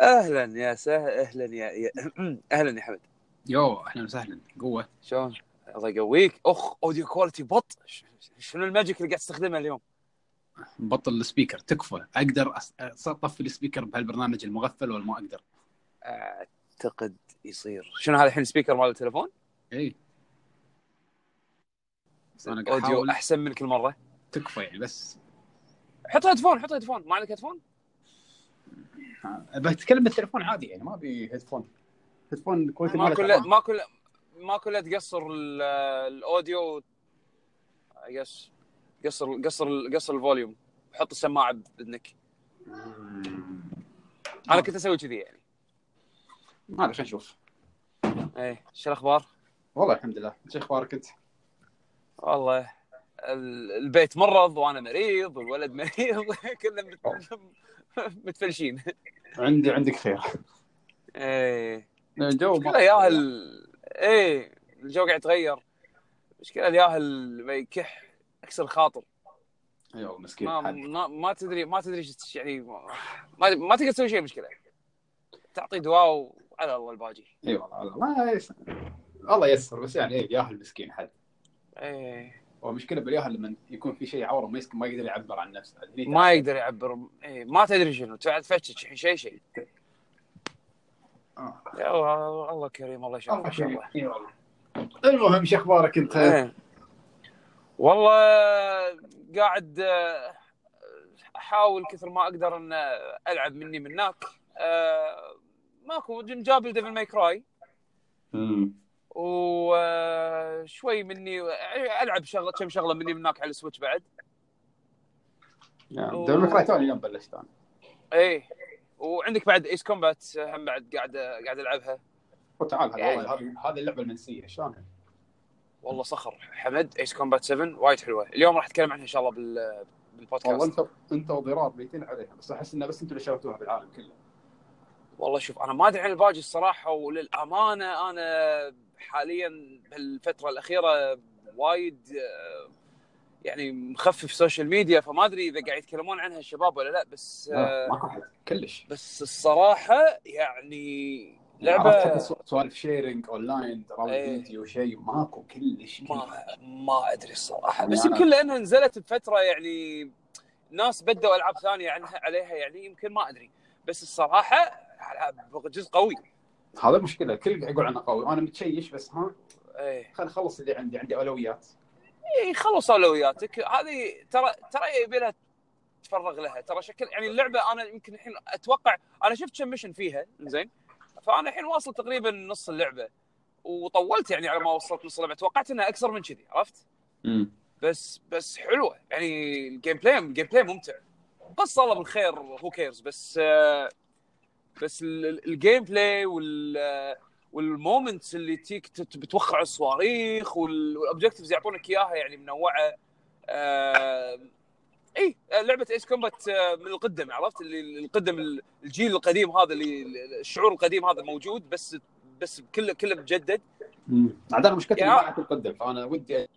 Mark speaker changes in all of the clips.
Speaker 1: أهلا يا سهل أهلا يا, يا... أهلا يا حمد.
Speaker 2: يو أهلا وسهلا. قوه
Speaker 1: شلون؟ الله يقويك. أخ audio quality بط. شنو ال magic اللي قاعد تستخدمه اليوم؟
Speaker 2: بطل ال speaker. تكفى. أقدر أطفي ال speaker بهالبرنامج المغفل ولا ما أقدر
Speaker 1: أعتقد يصير. شنو هذا الحين speaker مال التليفون؟
Speaker 2: اي أنا قاعد audio
Speaker 1: أحسن من كل مرة.
Speaker 2: تكفى يعني بس.
Speaker 1: حط headphone حط headphone ما عندك headphone؟
Speaker 2: بتكلم بالتليفون عادي يعني ما أبي headphone headphone quality
Speaker 1: ما كله. ما كله ما كله تقصر ال- ال audio قص قصر قصر قصر ال volume. حط السماعة بإذنك. أنا كنت أسوي كذي يعني.
Speaker 2: ما أدري خلينا نشوف.
Speaker 1: إيه شو الأخبار؟
Speaker 2: والله الحمد لله. إيش أخبارك أنت؟
Speaker 1: والله ال- البيت مرض وأنا مريض والولد مريض كلنا مت- متفلشين
Speaker 2: عندي عندك خير.
Speaker 1: إيه.
Speaker 2: الجو
Speaker 1: مشكلة ياهل إيه الجو قاعد يتغير. مشكلة الياهل ما يكح أكسر خاطر
Speaker 2: أيوه مسكين
Speaker 1: ما. ما, ما تدري ما تدري يعني ما ما تقدر تسوي شيء مشكلة تعطي دواء وعلى الله الباجي.
Speaker 2: إي والله الله. يس... الله يسر بس يعني إيه ياهل مسكين حد.
Speaker 1: إيه.
Speaker 2: والمشكلة بالياهل لما يكون في شيء عوره ما. ما يقدر يعبر عن نفسه. هني
Speaker 1: ما يقدر يعبر. إيه ما تدري شنو تقعد تفتش شيء شيء
Speaker 2: آه.
Speaker 1: يا الله الله كريم الله يشوف ان شاء الله.
Speaker 2: اي والله المهم شو أخبارك أنت؟
Speaker 1: إيه. والله قاعد آه، أحاول كثر ما أقدر أن ألعب مني من هناك. آه، ماكو جاب ديفل ماي كراي وشوي مني ألعب شغله كم شغلة مني من هناك على السويتش بعد.
Speaker 2: يعني دبل ماكراي توني اليوم بلشت أنا.
Speaker 1: إيه. وعندك بعد ايس كومبات هم بعد قاعد قاعد ألعبها.
Speaker 2: وتعال
Speaker 1: يعني-
Speaker 2: هذه هذه اللعبة المنسية شلونها؟
Speaker 1: والله صخر. حمد ايس كومبات 7 وايد حلوة. اليوم راح أتكلم عنها إن شاء الله بال
Speaker 2: والله
Speaker 1: بالبودكاست
Speaker 2: انت انت وضرار بيتين عليها. بس أحس إنه بس أنتم اللي شريتوها بالعالم كله.
Speaker 1: والله شوف أنا ما أدري عن الباقي الصراحة وللأمانة أنا حاليا بهالفترة الأخيرة وايد آه، يعني مخفف social media فما أدري إذا قاعد يتكلمون عنها الشباب ولا لا بس آه،
Speaker 2: ماكو حد كلش.
Speaker 1: بس الصراحة يعني
Speaker 2: لعبة سوالف sharing online ترى
Speaker 1: إيه.
Speaker 2: فيديو شيء ماكو كلش
Speaker 1: ما ما أدري الصراحة
Speaker 2: يعني
Speaker 1: بس
Speaker 2: أنا-
Speaker 1: يمكن لأنها نزلت بفترة يعني ناس بدوا ألعاب ثانية عنها عليها يعني يمكن ما أدري. بس الصراحة جزء قوي.
Speaker 2: هذا المشكلة الكل قاعد يقول عنه قوي. وأنا متشيش بس ها؟
Speaker 1: إيه.
Speaker 2: خلينا نخلص اللي عندي عندي أولويات.
Speaker 1: اي خلص أولوياتك. هذه ترى ترى يبي لها تفرغ لها؟ ترى شكل يعني اللعبة أنا يمكن الحين أتوقع أنا شفت كم ميشن فيها زين فأنا الحين واصل تقريبا نص اللعبة. وطولت يعني على ما وصلت نص اللعبة. توقعت إنها أكثر من كذي عرفت؟
Speaker 2: امم
Speaker 1: بس بس حلوة. يعني ال gameplay ال gameplay ممتع. قصه الله بالخير هو كيرز بس آه، بس ال- ال- ال gameplay وال آه، وال moments اللي تيك بتوقع الصواريخ وال- وال objectives يعطونك إياها يعني منوعة. آه، اي لعبة Ace Combat آه، من القدم عرفت؟ اللي القدم ال- الجيل القديم هذا اللي الشعور القديم هذا موجود بس بس كله كله مجدد
Speaker 2: أنا مشكلتي ما لعبت القدم فأنا ودي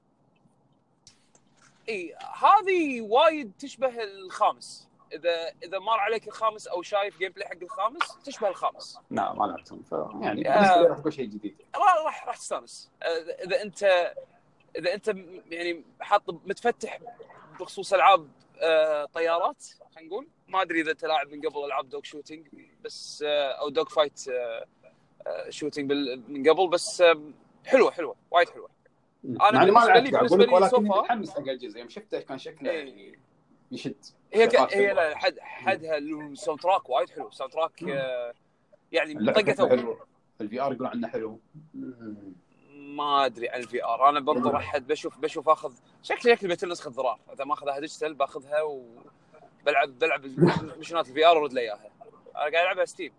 Speaker 1: اي هذه وايد تشبه الخامس. إذا إذا مر عليك الخامس أو شايف gameplay حق الخامس تشبه الخامس.
Speaker 2: لا ما لعبتهم ف يعني بالنسبة لي راح تكون شيء جديد.
Speaker 1: راح راح راح تستانس. آه، إذا أنت إذا أنت يعني حاط متفتح بخصوص ألعاب آه، طيارات خلينا نقول. ما أدري إذا أنت لاعب من قبل ألعاب دوغ شوتينج بس آه، أو دوغ فايت آه، آه، شوتينج بال- من قبل بس آه، حلوة حلوة وايد حلوة. أنا
Speaker 2: يعني ما
Speaker 1: بالنسبة لي-
Speaker 2: لعبت أقول لك ولكن
Speaker 1: سوفا-
Speaker 2: متحمس حق الجزء. يوم شفته كان شكله
Speaker 1: إيه.
Speaker 2: يعني يشد
Speaker 1: هي ك... هي. لا حد حدها الساوند تراك وايد حلو. الساوند تراك آه، يعني
Speaker 2: شكلها
Speaker 1: أول.
Speaker 2: حلو. الفي ار يقولون عنه حلو.
Speaker 1: ما أدري عن الفي ار أنا بنطر أحد بشوف بشوف اخذ شكلي شكلي بيت نسخه ضرار. إذا ما اخذها digital بأخذها وبلعب بلعب missionات ال VR وأرد لي إياها. أنا قاعد ألعبها
Speaker 2: Steam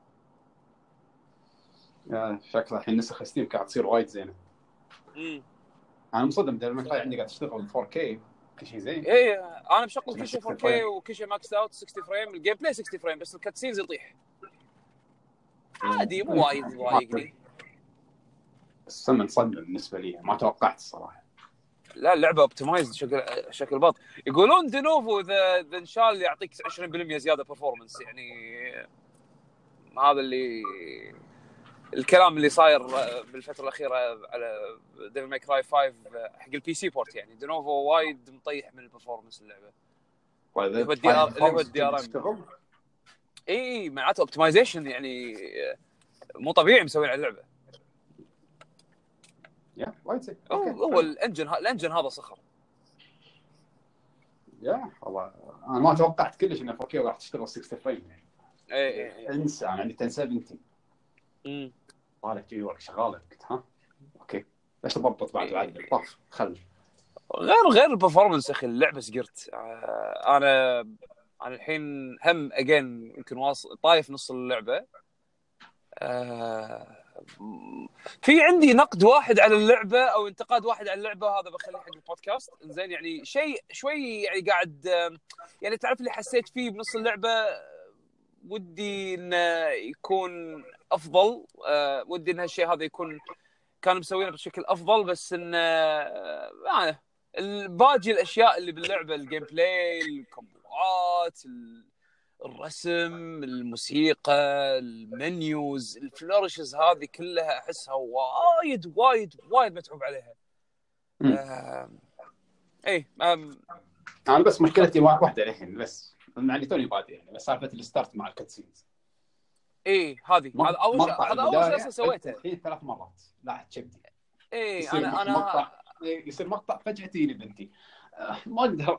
Speaker 2: شكلها الحين نسخ Steam قاعد تصير وايد زينة.
Speaker 1: امم
Speaker 2: أنا مصدم May Cry عندي قاعد تشتغل 4K كل شيء زين.
Speaker 1: اي أنا مشغل كل شيء
Speaker 2: 60
Speaker 1: 4K
Speaker 2: frame.
Speaker 1: وكل شيء max out 60 frame ال gameplay 60 frame بس ال cutscenes يطيح. عادي مو وايد ضايقني
Speaker 2: بس من صدمه بالنسبة لي ما توقعت الصراحة.
Speaker 1: لا اللعبة optimized شكل شكل بط. يقولون Denuvo اذا إذا إن شاء الله يعطيك 20% زيادة performance يعني هذا اللي الكلام اللي صاير بالفترة الأخيرة على Devil May Cry 5 حق ال PC port يعني. Denuvo وايد مطيح من ال performance اللعبة. اللي هو ال DR اللي هو ال DRM إي معناته optimization يعني مو طبيعي مسوين على اللعبة.
Speaker 2: يا وايد
Speaker 1: هو, هو الانجن الانجن هذا صخر.
Speaker 2: يا والله. أنا ما توقعت كلش إن 4K راح تشتغل 60 فريم يعني
Speaker 1: إي إي.
Speaker 2: انسى أنا عندي 1070
Speaker 1: امم
Speaker 2: طالع جي ورك شغاله قلت ها؟ أوكي. ليش تضبط بعد بعد. طف خل.
Speaker 1: غير غير البرفورمانس أخي اللعبة سقرت. آه، أنا أنا الحين هم اجين يمكن واصل طايف نص اللعبة. آه، في عندي نقد واحد على اللعبة أو انتقاد واحد على اللعبة هذا بخليه حق البودكاست. زين يعني شيء شوي يعني قاعد آه، يعني تعرف اللي حسيت فيه بنص اللعبة؟ ودي إنه يكون أفضل. أه ودي إن هالشيء هذا يكون كانوا مسوينه بشكل أفضل بس انه آه باقي الأشياء اللي باللعبة ال gameplay ال comboات الرسم الموسيقى ال menus ال flourishes هذه كلها أحسها وايد وايد وايد متعوب عليها. آه اي
Speaker 2: أنا بس مشكلتي واحدة الحين بس مع اللي توني بادي يعني بس سالفة ال start مع ال cutscenes
Speaker 1: اي هذه. هذا أول شيء هذا أول شيء أصلا سويته.
Speaker 2: الحين ثلاث مرات. لا شبدي
Speaker 1: اي أنا أنا مقطع
Speaker 2: يصير مقطع فجأة تجيني بنتي. آه، ما أقدر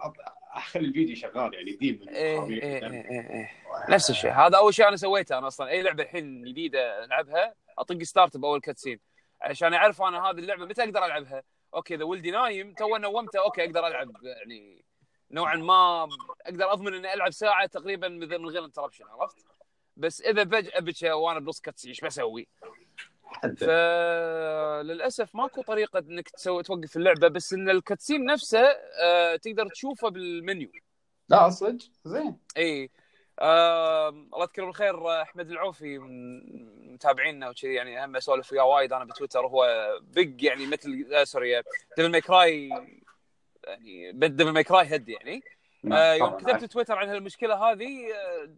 Speaker 2: أخلي الفيديو شغال يعني ديم
Speaker 1: إيه إيه إيه إيه إيه. نفس الشيء. هذا أول شيء أنا سويته أنا أصلا. أي لعبة الحين جديدة العبها أطق start بأول cutscene عشان أعرف أنا هذه اللعبة متى أقدر ألعبها. أوكي إذا ولدي نايم تو نومته أوكي أقدر ألعب يعني نوعا ما. أقدر أضمن إني ألعب ساعة تقريبا من غير interruption عرفت؟ بس إذا فجاه بكى وأنا بنص cutscene إيش بسوي؟ فللاسف ماكو طريقة إنك تسوي توقف اللعبة بس إن ال cutscene نفسه آه تقدر تشوفه بالمنيو.
Speaker 2: لا صدق؟ زين.
Speaker 1: إي. آه الله يذكره بالخير أحمد العوفي من متابعينا وكذي يعني هم اسولف وياه وايد أنا بتويتر وهو big يعني مثل آه sorry Devil May يعني Devil May Cry head يعني. نعم، آه يوم كتبت تويتر عن هالمشكلة هذه آه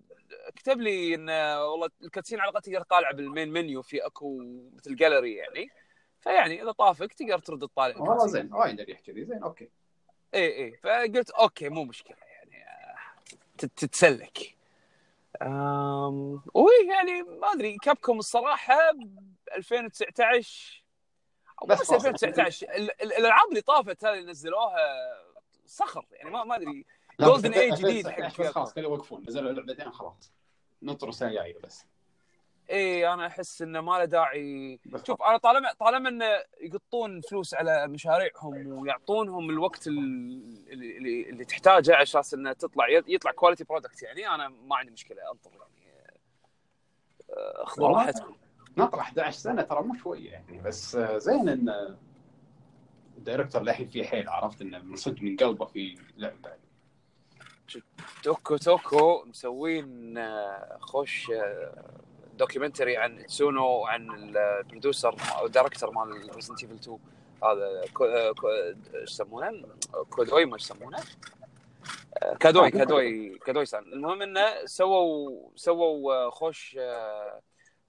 Speaker 1: كتب لي إن والله ال cutscene على الأقل تقدر تطالع بال main menu في أكو مثل جاليري يعني. فيعني إذا طافك تقدر ترد تطالع
Speaker 2: والله زين وايد يحكي لي زين okay.
Speaker 1: اي اي فقلت okay مو مشكلة يعني تتسلك. أم... وي يعني ما أدري Capcom الصراحة 2019 بس, بس 2019 الألعاب اللي طافت هذه اللي نزلوها صخر يعني ما ما أدري. golden age جديد
Speaker 2: حق خلاص خليه يوقفون نزلوا لعبتين خلاص. نطروا السنة الجايه بس.
Speaker 1: إي أنا أحس إنه ما له داعي. شوف أنا طالما طالما إنه يقطون فلوس على مشاريعهم ويعطونهم الوقت اللي, اللي, اللي تحتاجه على أساس إنه تطلع يطلع quality product يعني أنا ما عندي مشكلة أنطر يعني آه، خذوا راحتكم
Speaker 2: نطر 11 سنة ترى مو شوية يعني بس آه، زين إن ال director للحين فيه حيل عرفت إنه من صدق من قلبه في لعبة.
Speaker 1: توكو توكو مسوين آه، خوش documentary عن تسونو وعن ال producer أو ال director مال Resident Evil 2 هذا إيش يسمونه؟ كودوي ما يسمونه؟ آه، كادوي كادوي كادوي سان المهم إنه سووا سووا خوش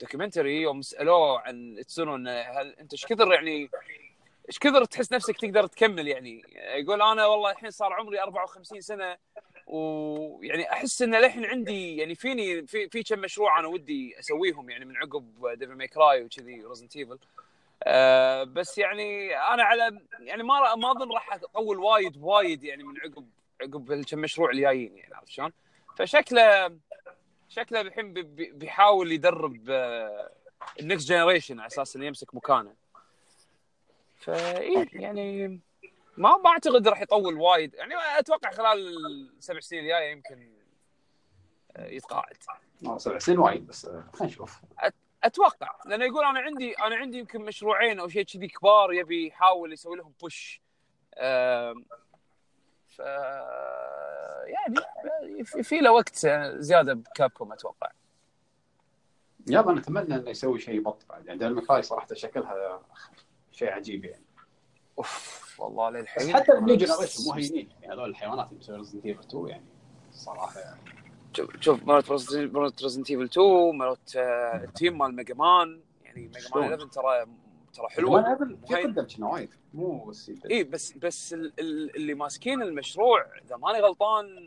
Speaker 1: documentary يوم سالوه عن تسونو إنه هل أنت إيش كثر يعني إيش كثر تحس نفسك تقدر تكمل يعني يقول أنا والله الحين صار عمري 54 سنة ويعني أحس إن للحين عندي يعني فيني في في كم مشروع أنا ودي أسويهم يعني من عقب Devil May Cry وكذي Resident Evil أه بس يعني أنا على يعني ما ما أظن راح أطول وايد وايد يعني من عقب عقب الكم مشروع اللي جايين يعني عرفت شلون؟ فشكله شكله الحين بيحاول يدرب ال next generation على أساس إنه يمسك مكانه. فاي يعني ما ما اعتقد راح يطول وايد. يعني أتوقع خلال السبع سنين الجاية يمكن آه، يتقاعد
Speaker 2: سبع سنين وايد بس آه، خلينا نشوف.
Speaker 1: أتوقع. لأنه يقول أنا عندي أنا عندي يمكن مشروعين أو شيء كذي كبار يبي يحاول يسوي لهم push ف يعني في له وقت زيادة ب Capcom أتوقع.
Speaker 2: يلا نتمنى إنه يسوي شيء بط بعد. يعني دايما صراحة شكلها شيء عجيب يعني.
Speaker 1: أوف والله
Speaker 2: بس
Speaker 1: للحين
Speaker 2: حتى ال new generation مو هينين. يعني هذول الحيوانات اللي مسوي Resident Evil 2 يعني صراحة يعني.
Speaker 1: شوف شوف مالت Resident Evil 2 مالت ال team مال Mega Man يعني Mega Man
Speaker 2: شلون؟
Speaker 1: 11 ترى ترى حلوة
Speaker 2: في
Speaker 1: وهي-
Speaker 2: قدم كنا وايد؟ مو السيد
Speaker 1: اي بس بس ال- ال- اللي ماسكين المشروع إذا ماني غلطان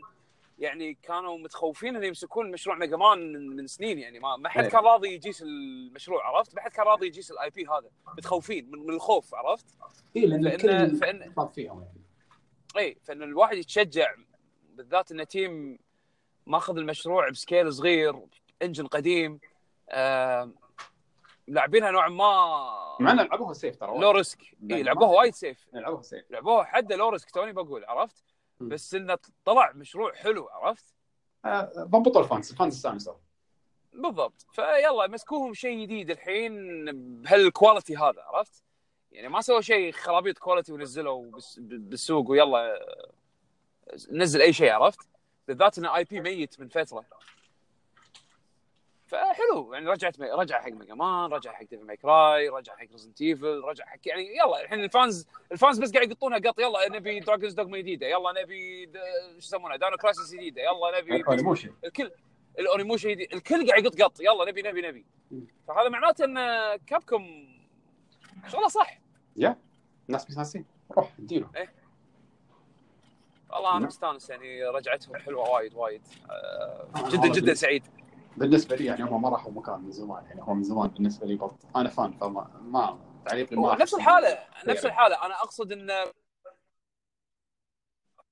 Speaker 1: يعني كانوا متخوفين ان يمسكون مشروع Mega Man من, من سنين يعني ما ما حد
Speaker 2: إيه.
Speaker 1: كان راضي يجيس المشروع عرفت؟ ما حد كان راضي يجيس ال IP هذا متخوفين من, من الخوف عرفت؟
Speaker 2: اي لأن
Speaker 1: لأن-
Speaker 2: الكل
Speaker 1: فإن-
Speaker 2: فيهم يعني
Speaker 1: اي فإن الواحد يتشجع بالذات إن team ماخذ المشروع ب scale صغير engine قديم آه لاعبينها نوعا ما
Speaker 2: مع ان لعبوها safe ترى low.
Speaker 1: risk اي لعبوها وايد safe
Speaker 2: لعبوها safe
Speaker 1: لعبوها حد low risk توني بقول عرفت. بس إنه طلع مشروع حلو عرفت؟
Speaker 2: آه، ضبطوا ال fans ال fans استانسوا
Speaker 1: بالضبط. فيلا مسكوهم شيء جديد الحين بهال quality هذا عرفت؟ يعني ما سووا شيء خرابيط quality ونزلوا بالسوق ويلا نزل أي شيء عرفت؟ بالذات انه IP ميت من فترة. فحلو. يعني رجعت رجع حق Mega Man رجع حق Devil May Cry رجع حق Resident Evil رجع حق يعني يلا الحين ال fans ال fans بس قاعد يقطونها قط يلا نبي Dragon's Dogma جديدة يلا نبي د- شو يسمونها Dino Crisis جديدة يلا نبي
Speaker 2: Onimusha
Speaker 1: الكل ال Onimusha جديد الكل قاعد يقط قط يلا نبي نبي نبي. فهذا معناته إن Capcom شغله صح.
Speaker 2: يا الناس مستانسين روح اديله.
Speaker 1: والله أنا
Speaker 2: نعم.
Speaker 1: مستانس يعني رجعتهم حلوة وايد وايد. آه،
Speaker 2: آه،
Speaker 1: جدا جدا. سعيد.
Speaker 2: بالنسبة لي يعني هم ما راحوا مكان من زمان يعني هو من زمان بالنسبة لي but أنا fan فما ما تعليقي ما
Speaker 1: نفس
Speaker 2: الحالة
Speaker 1: نفس الحالة. أنا أقصد إن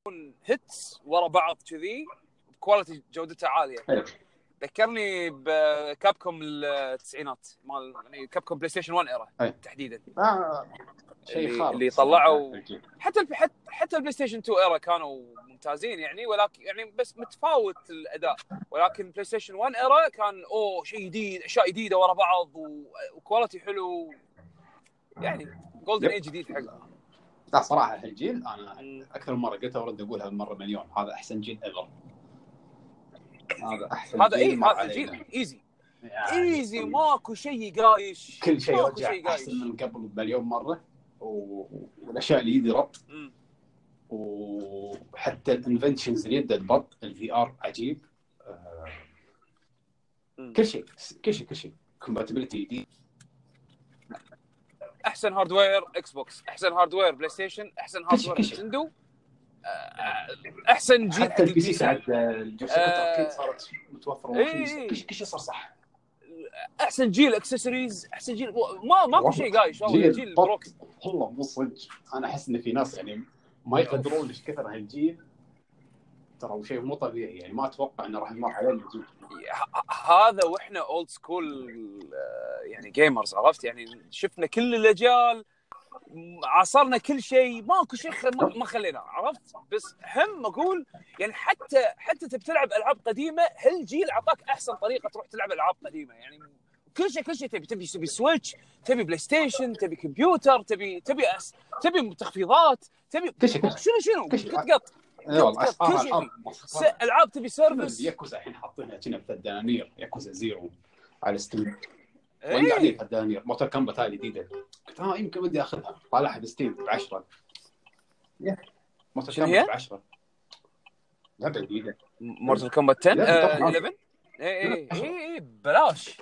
Speaker 1: يكون hits ورا بعض كذي ب quality جودتها
Speaker 2: عالية.
Speaker 1: ذكرني ب Capcom التسعينات مال يعني Capcom PlayStation 1
Speaker 2: era.
Speaker 1: تحديدا
Speaker 2: آه، شيء خارق
Speaker 1: اللي طلعوا-
Speaker 2: الجيل.
Speaker 1: حتى حتى حتى ال PlayStation 2 era كانوا ممتازين يعني ولكن يعني بس متفاوت الأداء ولكن PlayStation 1 era كان أوه شيء جديد أشياء جديدة ورا بعض وكواليتي حلو يعني جولدن. ايج جديد حق
Speaker 2: لا صراحة هالجيل
Speaker 1: أنا.
Speaker 2: أكثر من مرة قلتها ورد أقولها مره مليون هذا أحسن جيل ايفر هذا أحسن
Speaker 1: هذا اي
Speaker 2: مر
Speaker 1: هذا
Speaker 2: علينا.
Speaker 1: جيل إيزي.
Speaker 2: يعني
Speaker 1: إيزي ماكو شيء قايش
Speaker 2: كل شيء
Speaker 1: ماكو
Speaker 2: رجع
Speaker 1: شيء قايش
Speaker 2: أحسن من قبل بمليون مرة و... والأشياء اللي يدي ربط. وحتى الانفنشنز اللي يده البط الفي ار عجيب. آه،. كل شيء كل شيء كل شيء. compatibility جديد
Speaker 1: أحسن hardware Xbox أحسن hardware PlayStation احسن hardware. Nintendo أحسن جيل
Speaker 2: حتى ال
Speaker 1: PC سي
Speaker 2: بعد آه،
Speaker 1: آه،
Speaker 2: صارت متوفرة
Speaker 1: إيه،.
Speaker 2: كل شيء صار صح؟
Speaker 1: أحسن جيل اكسسوارز أحسن جيل ما ماكو. شيء قايش والله
Speaker 2: جيل
Speaker 1: جيل
Speaker 2: بط.
Speaker 1: بروك.
Speaker 2: والله مو صدق. أنا أحس إن في ناس يعني ما يقدرون إيش كثر هالجيل ترى شيء مو طبيعي يعني ما أتوقع إنه راح يمر علينا جيل
Speaker 1: هذا وإحنا old school يعني gamers عرفت؟ يعني شفنا كل الأجيال عاصرنا كل شيء. ماكو شيء ما خليناه عرفت؟ بس هم أقول يعني حتى حتى تبي تلعب ألعاب قديمة هالجيل أعطاك أحسن طريقة تروح تلعب ألعاب قديمة؟ يعني كل شيء كل شيء تبي تبي تبي Switch تبي PlayStation تبي كمبيوتر تبي تبي أس تبي تخفيضات تبي
Speaker 2: كل شيء كل شيء.
Speaker 1: شنو شنو. قط قط
Speaker 2: اي والله.
Speaker 1: كل
Speaker 2: اسعار
Speaker 1: شيء.
Speaker 2: العاب
Speaker 1: س- ألعاب تبي service
Speaker 2: Yakuza الحين حاطينها كنا بثلاث دنانير Yakuza Zero. على Steam وين
Speaker 1: إيه.
Speaker 2: قاعدين ثلاث دنانير Mortal Kombat هاي جديدة؟ قلت آه يمكن بدي أخذها. طالعها ب Steam ب 10 Mortal
Speaker 1: شنو Kombat؟
Speaker 2: ب 10 لعبة جديدة.
Speaker 1: Mortal Kombat 10
Speaker 2: لا،
Speaker 1: آه،
Speaker 2: طبعاً.
Speaker 1: 11 اي اي اي اي ببلاش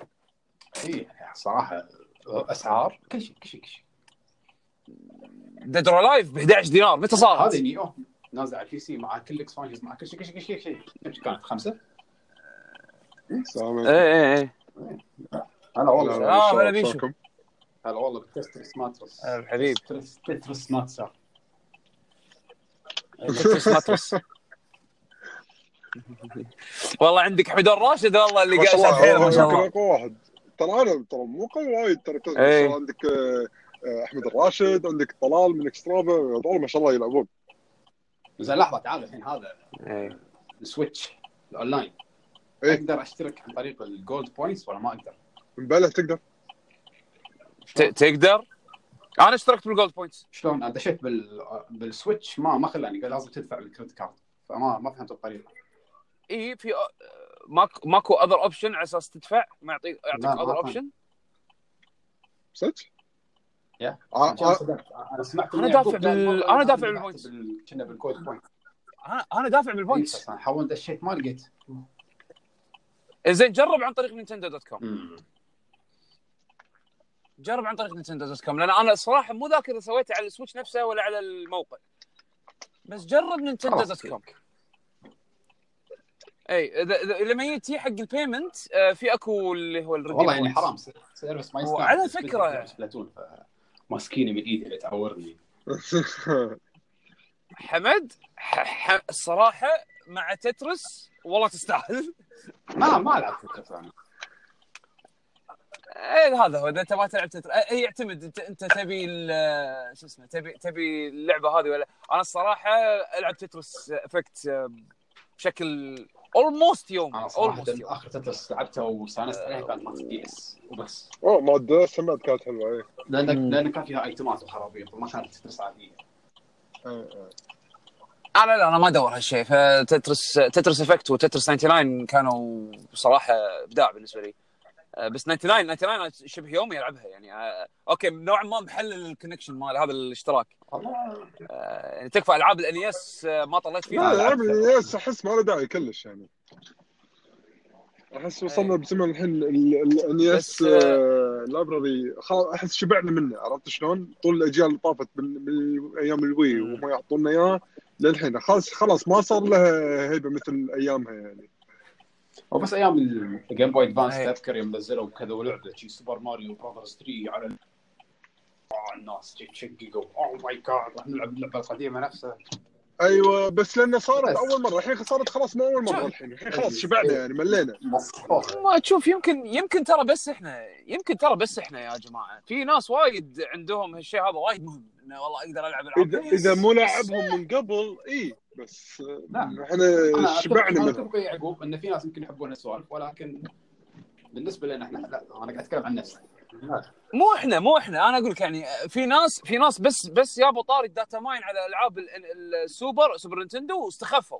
Speaker 2: اي صراحة أسعار كل شيء كل شيء كل شيء.
Speaker 1: Dead or Alive ب 11 دينار. متى صارت؟
Speaker 2: هذه new نازل على ال PC مع كل ال expansions مع كل شيء كل شيء كل شيء كل شيء. كم كانت خمسة؟
Speaker 3: السلام
Speaker 1: اي اي اي
Speaker 2: هلا والله
Speaker 1: بيشو.
Speaker 2: هلا والله ب Tetris
Speaker 1: master بالحبيب.
Speaker 2: Tetris Tetris master
Speaker 1: Tetris master والله عندك حميدون راشد والله اللي
Speaker 3: ما شاء
Speaker 1: قاعد
Speaker 3: الله
Speaker 1: حيله ما شاء الله
Speaker 3: اقوى واحد ترى أنا ترى مو قوي وايد ترى
Speaker 1: إيه.
Speaker 3: عندك آه، آه، أحمد الراشد عندك طلال من اكسترافا هذول ما شاء الله يلعبون
Speaker 2: زين لحظة تعال الحين هذا
Speaker 1: إيه.
Speaker 2: ال Switch ال online
Speaker 3: إيه.
Speaker 2: أقدر أشترك عن طريق ال gold points ولا ما أقدر؟
Speaker 3: مبلغ تقدر.
Speaker 1: ت- تقدر؟ أنا اشتركت بال gold points
Speaker 2: شلون؟ أنا دشيت بال... بال Switch ما ما خلاني قال لازم تدفع بال credit card فما ما فهمت الطريقة.
Speaker 1: إي في آه، ماكو ماكو other option على أساس تدفع؟ ما يعطيك يعطيك
Speaker 2: other.
Speaker 1: option
Speaker 3: صدق؟
Speaker 2: عشان
Speaker 3: آه،.
Speaker 2: أنا سمعت
Speaker 1: أنا
Speaker 2: إن
Speaker 1: دافع بال-
Speaker 2: مرة
Speaker 1: أنا دافع
Speaker 2: بال
Speaker 1: points.
Speaker 2: بال- كنا بال gold
Speaker 1: point أنا أنا دافع
Speaker 2: إيه،
Speaker 1: بال points
Speaker 2: بس أنا حاول دشيت ما لقيت.
Speaker 1: زين جرب عن طريق Nintendo dot
Speaker 2: com.
Speaker 1: جرب عن طريق Nintendo dot com لأن أنا الصراحه مو ذاكر إذا سويته على ال Switch نفسه ولا على الموقع. بس جرب نينتندو dot. com. إي لما يجي حق ال payment آه، في أكو اللي هو ال redeem
Speaker 2: والله يعني. حرام service ما يستاهل.
Speaker 1: وعلى
Speaker 2: ألعب Splatoon ماسكيني من إيدي اللي تعورني.
Speaker 1: حمد ح... ح... الصراحه مع Tetris والله تستاهل.
Speaker 2: ما ما لعبت Tetris أنا.
Speaker 1: إيه هذا هو إذا أنت ما تلعب تتر... آه، هي يعتمد انت أنت تبي ال- شو اسمه تبي تبي اللعبة هذه ولا؟ أنا الصراحة ألعب Tetris Effect بشكل almost يوم
Speaker 2: أنا
Speaker 1: almost يوم
Speaker 2: آخر Tetris لعبتها واستانست عليها كانت مالت DS وبس.
Speaker 3: أوه ماده سمعت كانت حلوة
Speaker 2: إيه.
Speaker 1: لأن.
Speaker 2: لأن كان فيها ايتمات وخرابيط وما كانت Tetris عادية.
Speaker 3: إيه، إيه.
Speaker 1: أنا لا أنا ما أدور هالشيء ف Tetris Tetris Effect و Tetris 99 كانوا بصراحه إبداع بالنسبة لي. آه، بس 99 99 أنا شبه يومي ألعبها يعني آه، أوكي نوعا ما محلل ال connection مال هذا الاشتراك آه، يعني تكفى ألعاب ال NES آه، ما طلعت
Speaker 3: لا
Speaker 1: فيها
Speaker 3: العاب ال NES أحس ما له داعي كلش يعني أحس وصلنا
Speaker 1: إيه.
Speaker 3: بزمن الحين
Speaker 1: آه،
Speaker 3: library أحس شبعنا منه عرفت شلون؟ طول الأجيال اللي طافت من, أيام ال Wii
Speaker 1: مم.
Speaker 3: وما يعطونا إياه للحين خلاص خلاص ما صار لها هيبة مثل أيامها يعني
Speaker 2: وبس أيام ال Game Boy
Speaker 1: Advance.
Speaker 2: تذكر يوم نزلوا كذا ولعبه شي Super Mario Brothers 3 على آه، الناس تشققوا oh my god راح نلعب اللعبة القديمة نفسها.
Speaker 3: أيوه بس لأنه صارت
Speaker 2: بس.
Speaker 3: أول مرة. الحين صارت خلاص مو أول مرة. الحين الحين خلاص شبعنا يعني ملينا.
Speaker 1: ما تشوف يمكن يمكن ترى بس إحنا يمكن ترى بس إحنا يا جماعة. في ناس وايد عندهم هالشيء هذا وايد مهم. إنه والله أقدر ألعب العاب
Speaker 3: اذا إذا مو لاعبهم من قبل إي. بس
Speaker 2: لا. إحنا
Speaker 3: شبعنا
Speaker 2: أنا
Speaker 3: منهم
Speaker 2: اتفق يعقوب إن في ناس يمكن يحبون السوالف ولكن بالنسبة لنا إحنا لا أنا قاعد أتكلم عن نفسي.
Speaker 1: مو إحنا مو إحنا. أنا أقول لك يعني في ناس في ناس بس بس يابوا طاري ال data mine على ألعاب ال- ال- ال Super Super Nintendo واستخفوا.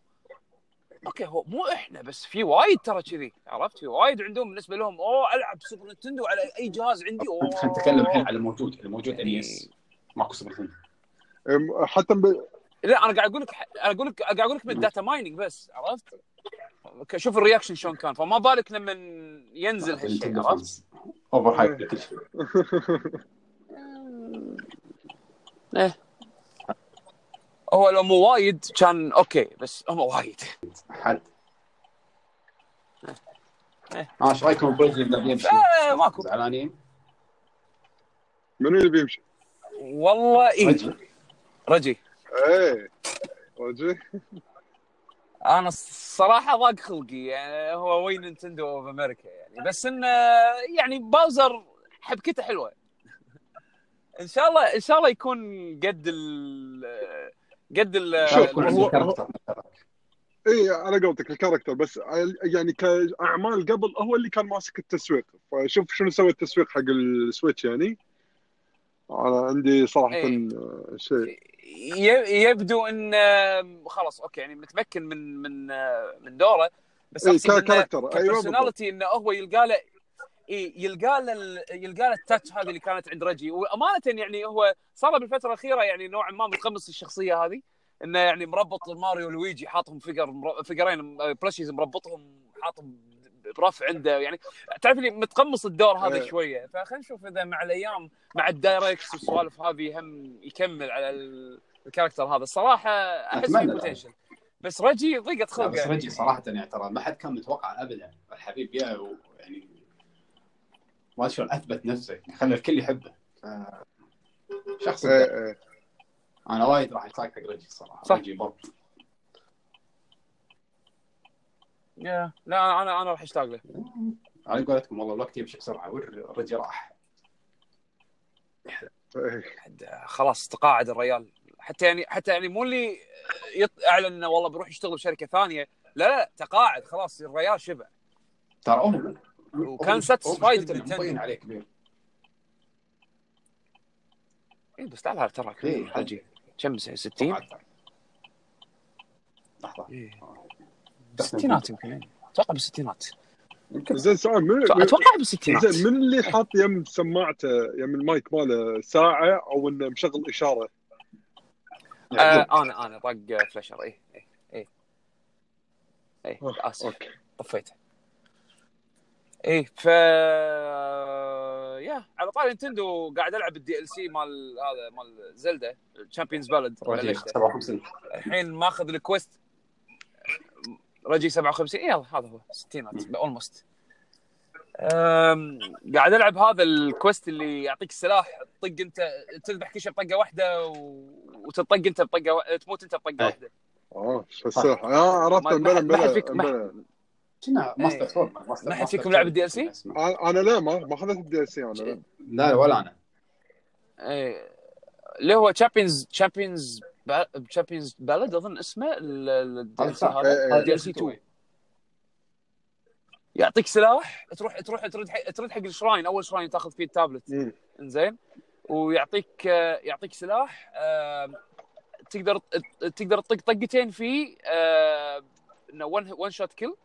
Speaker 1: أوكي هو مو إحنا بس في وايد ترى كذي عرفت؟ في وايد عندهم بالنسبة لهم أوه ألعب Super Nintendo على أي جهاز عندي؟ أوه.
Speaker 2: خلينا نتكلم الحين على الموجود الموجود NES ماكو Super Nintendo.
Speaker 3: أم، حتى ب...
Speaker 1: لا أنا قاعد أقول لك أنا أقول لك قاعد أقول لك من ال data mining بس عرفت؟ شوف ال reaction شلون كان فما بالك لما ينزل هالشيء عرفت؟
Speaker 2: overhype لكل شيء.
Speaker 1: إيه. هو لو مو وايد كان أوكي بس هم وايد.
Speaker 2: حد
Speaker 1: إيه.
Speaker 2: آه إيش رأيكم بريدلي اللي بيمشي؟
Speaker 1: آه ماكو.
Speaker 2: زعلانين؟
Speaker 3: منو اللي بيمشي؟
Speaker 1: والله اي
Speaker 2: Reggie
Speaker 1: Reggie
Speaker 3: إيه. وجه
Speaker 1: أنا الصراحة ضاق خلقي. يعني هو وين Nintendo of America يعني. بس انه يعني Bowser حبكته حلوة. إن شاء الله إن شاء الله يكون قد ال قد ال
Speaker 3: اي على قولتك ال character. بس يعني كأعمال قبل هو اللي كان ماسك التسويق. فشوف شنو سوى التسويق حق ال Switch يعني. أنا عندي صراحة
Speaker 1: إيه.
Speaker 3: شيء.
Speaker 1: يبدو إن خلاص أوكي يعني متمكن من من من دوره بس انه
Speaker 3: ك character
Speaker 1: أيوه انه هو يلقى له إيه يلقى له يلقى له ال touch هذه اللي كانت عند رجي وأمانة يعني هو صار بالفترة الأخيرة يعني نوعا ما متقمص الشخصية هذه إنه يعني مربط ماريو ولويجي حاطهم figure figure ين plushies مربطهم حاطهم برف عنده يعني تعرف اللي متقمص الدور هذا
Speaker 3: إيه.
Speaker 1: شوية فخلينا نشوف إذا مع الأيام مع ال Directs والسوالف هذه هم يكمل على ال- ال character هذا
Speaker 2: الصراحة
Speaker 1: أحس
Speaker 2: لا.
Speaker 1: potential بس رجي ضيقت خلقه
Speaker 2: بس رجي صراحة يعني ترى ما حد كان متوقع أبدا الحبيب يا يعني ما شلون أثبت نفسه خلى الكل يحبه ف- شخص إبداعي.
Speaker 3: إيه إيه
Speaker 2: أنا وايد راح اشتاق حق رجي صراحة
Speaker 1: صح.
Speaker 2: رجي بط
Speaker 1: يا لا أنا أنا راح أشتاق له.
Speaker 2: على قولتكم والله الوقت يمشي بسرعة والرجي راح.
Speaker 1: خلاص تقاعد الريال. حتى يعني حتى يعني مو اللي يط- أعلن إنه والله بيروح يشتغل بشركة ثانية. لا لا تقاعد خلاص الريال شبع.
Speaker 2: ترى هو
Speaker 1: وكان
Speaker 2: ب
Speaker 1: Nintendo.
Speaker 2: مبين عليه كبير
Speaker 1: اي بس تعال ترى كبير
Speaker 2: إيه.
Speaker 1: حجي كم سنه 60
Speaker 2: قعد ترى. لحظة.
Speaker 1: إيه. بالستينات يمكن. إيه. أتوقع بالستينات.
Speaker 3: زين سؤال من
Speaker 1: أتوقع بالستينات.
Speaker 3: زين من اللي حاط يم سماعته يم المايك ماله ساعة أو إنه مشغل
Speaker 2: إشارة.
Speaker 1: آه أنا أنا طق flasher اي اي اي اي آسف.
Speaker 3: أوكي.
Speaker 1: طفيته. إيه ف يا على طاري Nintendo قاعد العب ال DLC مال هذا مال Zelda
Speaker 2: Champions'
Speaker 1: Ballad
Speaker 2: 57
Speaker 1: الحين ماخذ ال quest رجي 57 يلا هذا هو ستينات almost قاعد ألعب هذا ال quest اللي يعطيك السلاح تطق أنت تذبح كل شيء بطقة واحدة و... وتطق أنت بطقة و... تموت أنت بطقة
Speaker 2: إيه.
Speaker 1: واحدة.
Speaker 3: آه شو السلاح؟ آه عرفت
Speaker 1: ما-
Speaker 3: بلا بلا
Speaker 1: فيك- ما حد-
Speaker 3: بلا
Speaker 2: كنا ماستر
Speaker 1: ما حد فيكم لعب
Speaker 2: sword
Speaker 1: ال DLC؟
Speaker 2: اسمه.
Speaker 3: أنا أنا لا ما ما أخذت ال DLC أنا لا.
Speaker 2: لا ولا أنا.
Speaker 1: إيه. اللي هو Champions' Champions' Champions' Ballad أظن اسمه ال
Speaker 2: DLC.
Speaker 1: هذا
Speaker 3: إيه، إيه.
Speaker 1: ال DLC 2 يعطيك سلاح تروح تروح ترد حق ترد حق ال shrine. أول shrine تاخذ فيه التابلت.
Speaker 3: مم.
Speaker 1: إنزين. ويعطيك آه، يعطيك سلاح تقدر تقدر تطق طقتين فيه إنه one one shot kill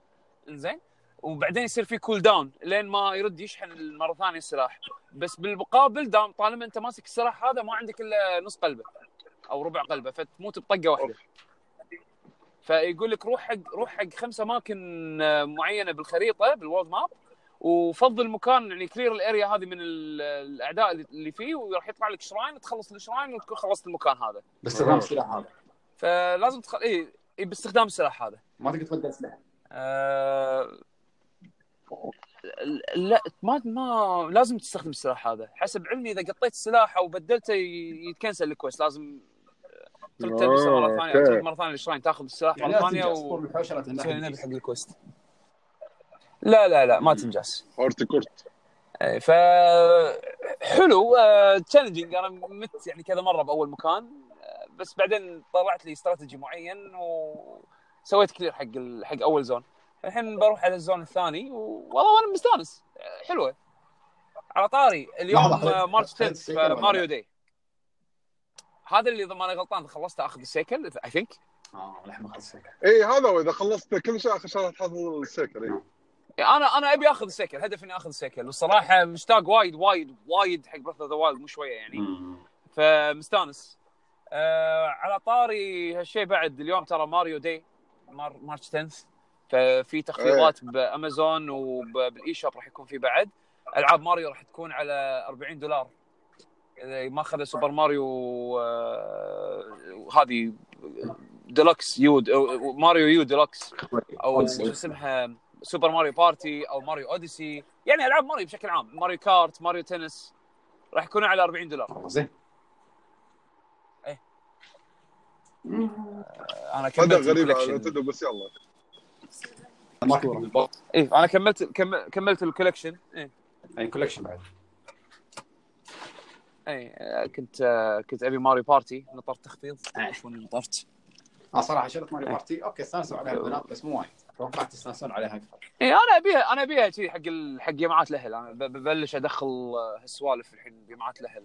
Speaker 1: إنزين. وبعدين يصير في cooldown لين ما يرد يشحن مرة ثانية السلاح. بس بالمقابل دام طالما أنت ماسك السلاح هذا ما عندك إلا نص قلبه أو ربع قلبة فتموت بطقة واحدة. فيقول لك روح حق روح حق خمس أماكن آه، معينة بالخريطة بال world map وفضل مكان يعني clear ال area هذه من ال- الأعداء اللي- فيه وراح يطلع لك shrine تخلص ال shrine وتكون خلصت المكان هذا.
Speaker 2: باستخدام السلاح هذا.
Speaker 1: فلازم تخ... اي إيه باستخدام السلاح هذا.
Speaker 2: ما تقدر تبدل سلاح.
Speaker 1: آه... لا ما ما لازم تستخدم السلاح هذا. حسب علمي إذا قطيت السلاح أو بدلته ي- يتكنسل ال quest لازم ترد تلبسه مرة
Speaker 3: آه، ثانية.
Speaker 1: ترد مرة ثانية ال shrine تاخذ السلاح
Speaker 2: يعني
Speaker 1: مرة
Speaker 2: لا ثانية
Speaker 1: و تسوي نبي حق
Speaker 2: تنحل
Speaker 1: ال quest لا لا لا ما
Speaker 3: hardcore
Speaker 1: إيه، ف حلو. challenging أنا مت يعني كذا مرة بأول مكان. آه، بس بعدين طلعت لي استراتيجي معين وسويت clear حق ال... حق أول zone الحين بروح على ال zone الثاني و... والله وأنا مستانس. آه، حلوة. على طاري اليوم آه، March
Speaker 2: خذ
Speaker 1: 10
Speaker 2: ال cycle
Speaker 1: ولا
Speaker 2: Mario؟
Speaker 1: Day. هذا اللي إذا ماني غلطان خلصته أخذ ال cycle I
Speaker 2: think آه ما خلص سكر
Speaker 3: اي إيه، هذا هو إذا خلصت كل شيء آخر شغله تحط ال cycle إي.
Speaker 1: أنا أنا أبي أخذ ال cycle هدفي إني أخذ ال cycle. والصراحة مشتاق وايد وايد وايد حق Breath of the Wild مو شوية يعني. فمستانس. آه على طاري هالشيء بعد اليوم ترى Mario Day Mar March 10 ففي تخفيضات بأمازون وبال eShop راح يكون في بعد. ألعاب ماريو راح تكون على 40 دولار. إذا ما أخذ Super Mario آه هذه Deluxe U أو Mario U Deluxe أو شو اسمها Super Mario Party أو Mario Odyssey. يعني ألعاب ماريو بشكل عام Mario Kart Mario Tennis راح يكونوا على 40 دولار.
Speaker 2: زين.
Speaker 1: إيه.
Speaker 2: مم.
Speaker 3: أنا
Speaker 1: كملت
Speaker 3: غريب بس يلا.
Speaker 1: إيه أنا كملت كم- كملت ال collection إيه.
Speaker 2: يعني collection بعد.
Speaker 1: آه، كنت كنت أبي Mario Party نطرت تخفيض شلون نطرت.
Speaker 2: آه صراحة شريت ماريو
Speaker 1: إيه.
Speaker 2: Party. أوكي استانسوا عليها البنات بس مو وايد. توقعت يستانسون عليها أكثر.
Speaker 1: إيه أنا أبيها أنا أبيها شي حق ال... حق جامعات الأهل. أنا ببلش أدخل آه، هالسوالف الحين جامعات الأهل.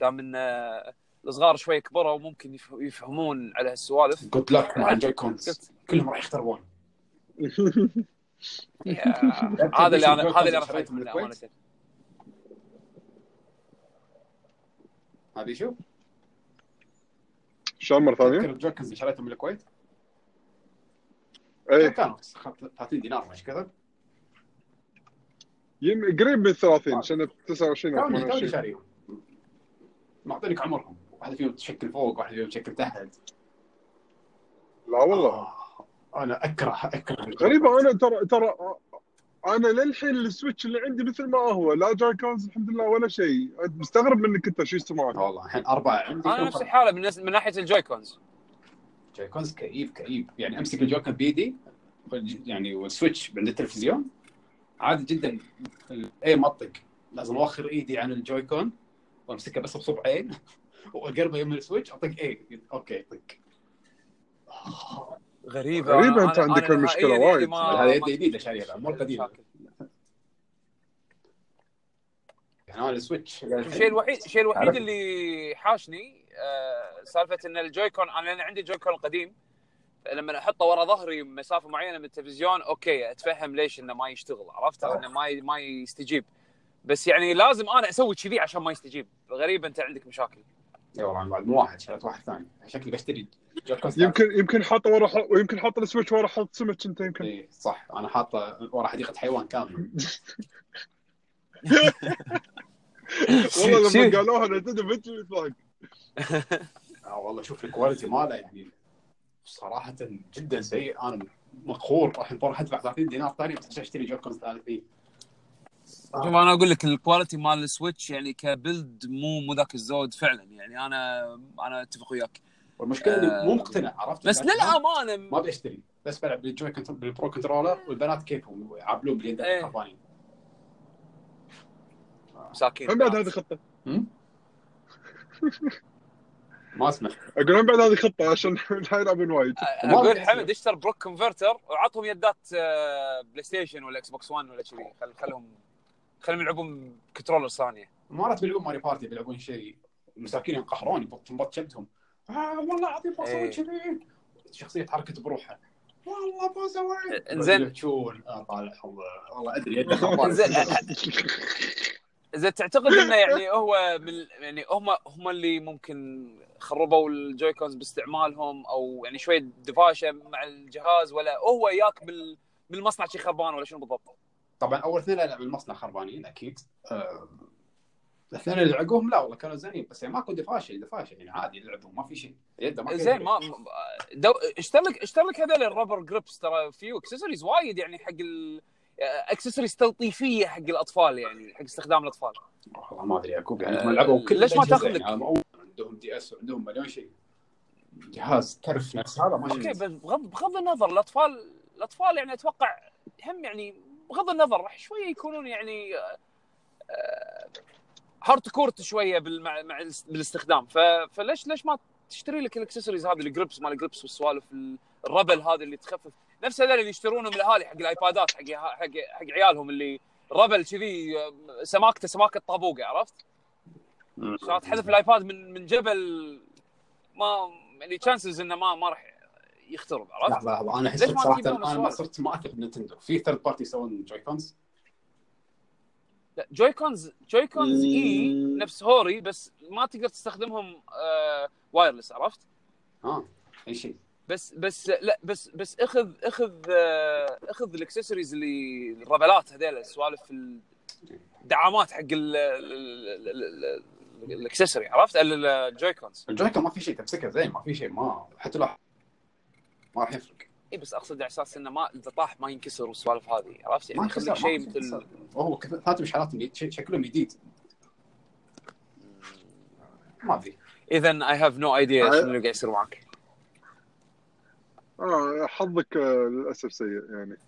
Speaker 1: دام إن آه، الصغار شوي كبروا وممكن يف- يفهمون على هالسوالف.
Speaker 2: good luck مع ال
Speaker 1: Joy-Cons
Speaker 2: كلهم راح يختربون.
Speaker 1: هذا اللي أنا هذا اللي أنا خايف منه؟ امانه
Speaker 2: هذه شوف
Speaker 3: شلون
Speaker 2: مرة
Speaker 3: ثانية؟
Speaker 2: الجوي كونز اللي شريتهم من الكويت؟
Speaker 3: إيه.
Speaker 2: كانوا 30 دينار مش كذا؟
Speaker 3: يم قريب من 30 سنه 29 أو
Speaker 2: كوني كوني
Speaker 3: 28
Speaker 2: شاريهم. معطينك عمرهم. واحدة فيهم تشكل فوق واحدة فيهم تشكل تحت.
Speaker 3: لا والله.
Speaker 2: آه، أنا اكره أكره
Speaker 3: غريبة أنا ترى ترى أنا للحين ال Switch اللي عندي مثل ما هو لا Joy-Cons الحمد لله ولا شيء. مستغرب منك أنت شو معك
Speaker 2: والله الحين أربعة عندي. أنا
Speaker 1: نفس الحالة من, من ناحية ال
Speaker 2: Joy-Cons. Joy-Cons كئيب كئيب. يعني أمسك ال Joy-Con بيدي يعني وال Switch عند التلفزيون عادي جدا اي مطق. لازم أوخر إيدي عن ال Joy-Con وامسكها بس بصبعين واقربها يم ال Switch أطق A okay
Speaker 1: طق.
Speaker 3: غريبة. أنت
Speaker 1: أنا-
Speaker 3: عندك
Speaker 1: يعني
Speaker 3: وايد.
Speaker 2: هذه يد جديده شاريها مو
Speaker 1: مشاكل.
Speaker 2: قديمه يعني أنا ال Switch.
Speaker 1: الشيء الوحيد الشيء الوحيد. اللي حاشني آه، سالفة إن ال Joy-Con أنا لأن عندي ال Joy-Con القديم لما أحطه ورا ظهري مسافة معينة من التلفزيون okay أتفهم ليش إنه ما يشتغل عرفت؟ أو إنه ما ما يستجيب. بس يعني لازم أنا أسوي كذي عشان ما يستجيب. غريب أنت عندك مشاكل.
Speaker 2: أنا بعد مو واحد شريت واحد ثاني. شكلي بشتري
Speaker 3: يمكن يمكن حاطه ورا ح- ويمكن حاطه ال Switch ورا حوض سمك انت يمكن.
Speaker 2: اي صح. أنا حاطه ورا حديقة حيوان كامل.
Speaker 3: والله. لما قالوها أنا تدري مثل الفرق
Speaker 2: آه والله شوف ال quality ماله يعني صراحة جدا سيء. أنا مقهور. الحين بروح أدفع 30 دينار ثاني بس أشتري Joy-Con ثالثين
Speaker 1: شوف أنا أقول لك ال quality مال ال Switch يعني ك build مو مو ذاك الزود فعلا. يعني أنا أنا أتفق وياك.
Speaker 2: والمشكلة إني
Speaker 1: آه،
Speaker 2: مو مقتنع عرفت؟
Speaker 1: بس
Speaker 2: ما-
Speaker 1: للأمانة
Speaker 2: ما بشتري بس بلعب بال Joy control بال Pro Controller والبنات كيفهم يلعبون باليد
Speaker 1: إيه.
Speaker 2: خربانين
Speaker 1: مساكين
Speaker 3: هم بعد هذه
Speaker 2: خطة؟ ما أسمع.
Speaker 3: أقول هم بعد هذه خطة عشان لا يلعبون وايد.
Speaker 2: ما أقول
Speaker 1: حمد اشتر Brook converter وعطهم يدات آه، PlayStation ولا Xbox 1 ولا كذي خل خلهم خلهم يلعبون controller ثانية
Speaker 2: مرات بيلعبون Mario Party بيلعبون شيء المساكين ينقهرون يبط جبدتهم آه والله العظيم بسوي
Speaker 1: إيه.
Speaker 2: كذي شخصية تحركت بروحها والله بسوي
Speaker 1: إنزين.
Speaker 2: يبكون آه طالع الله والله أدري.
Speaker 1: زين اذا تعتقد إنه يعني هو من يعني هم هم اللي ممكن خربوا ال Joy-Cons باستعمالهم أو يعني شوية دفاشة مع الجهاز ولا هو ياك بال بالمصنع شي خربان ولا شنو بالضبط؟
Speaker 2: طبعا أول اثنين عيب المصنع خربانين أكيد. آه، الاثنين اللي لعقوهم لا والله كانوا زينين بس يعني ماكو دفاشه دفاشه يعني عادي يلعبون ما في شيء. يده ما
Speaker 1: زين ما دو... اشتر لك اشتر لك هذول ال rubber grips ترى فيو اكسسوارز وايد يعني حق ال اكسسوارز تلطيفية حق الأطفال يعني حق استخدام الأطفال.
Speaker 2: والله ما أدري يعقوب يعني
Speaker 1: آه،
Speaker 2: هم لعبوا كل
Speaker 1: ليش ما تاخذ لك؟
Speaker 2: يعني هم عندهم DS وعندهم مليون شيء. جهاز ترف نفس هذا ما
Speaker 1: أوكي بس بغض بغض النظر الاطفال الأطفال يعني أتوقع هم يعني بغض النظر راح شوية يكونون يعني hardcore شوية بالمع... مع الاس- بالاستخدام. ف... فليش ليش ما تشتري لك الاكسسوارز هذه الجريبس مال الجريبس والسوالف الربل هذه اللي تخفف؟ نفس هذول اللي يشترونهم الأهالي حق الآيبادات حق حق حق عيالهم اللي rubber كذي سماكته سماكة طابوقة عرفت؟ عشان تحذف ال iPad من من جبل ما يعني chances إنه ما ما راح يخترب عرفت؟ لحظة لحظة
Speaker 2: أنا
Speaker 1: أحس صراحة
Speaker 2: أنا ما؟ صرت ما اثق ب Nintendo في third party يسوون Joy-Cons
Speaker 1: لا Joy-Cons Joy-Cons
Speaker 3: إي.
Speaker 1: نفس Hori بس ما تقدر تستخدمهم آه wireless عرفت؟
Speaker 2: آه أي شيء
Speaker 1: بس بس لا بس بس اخذ أخذ آه أخذ الاكسسوارز اللي الربلات هذيل السوالف الدعامات حق ال- ال- ال- ال- ال- ال accessory عرفت؟ ال- ال Joy-Cons
Speaker 2: ال Joy-Con ما في شيء تمسكه زين ما في شيء ما حتى لو ما راح يفرق.
Speaker 1: اي بس أقصد على أساس إنه ما إذا طاح ما ينكسر والسوالف هذه عرفت؟ يعني لك شيء مثل
Speaker 2: كذا ثلاث مشعلات شكلهم جديد. ما أدري.
Speaker 1: اذا I have no
Speaker 3: idea.
Speaker 1: شنو اللي قاعد يصير معك.
Speaker 3: آه حظك آه، للأسف سيء يعني.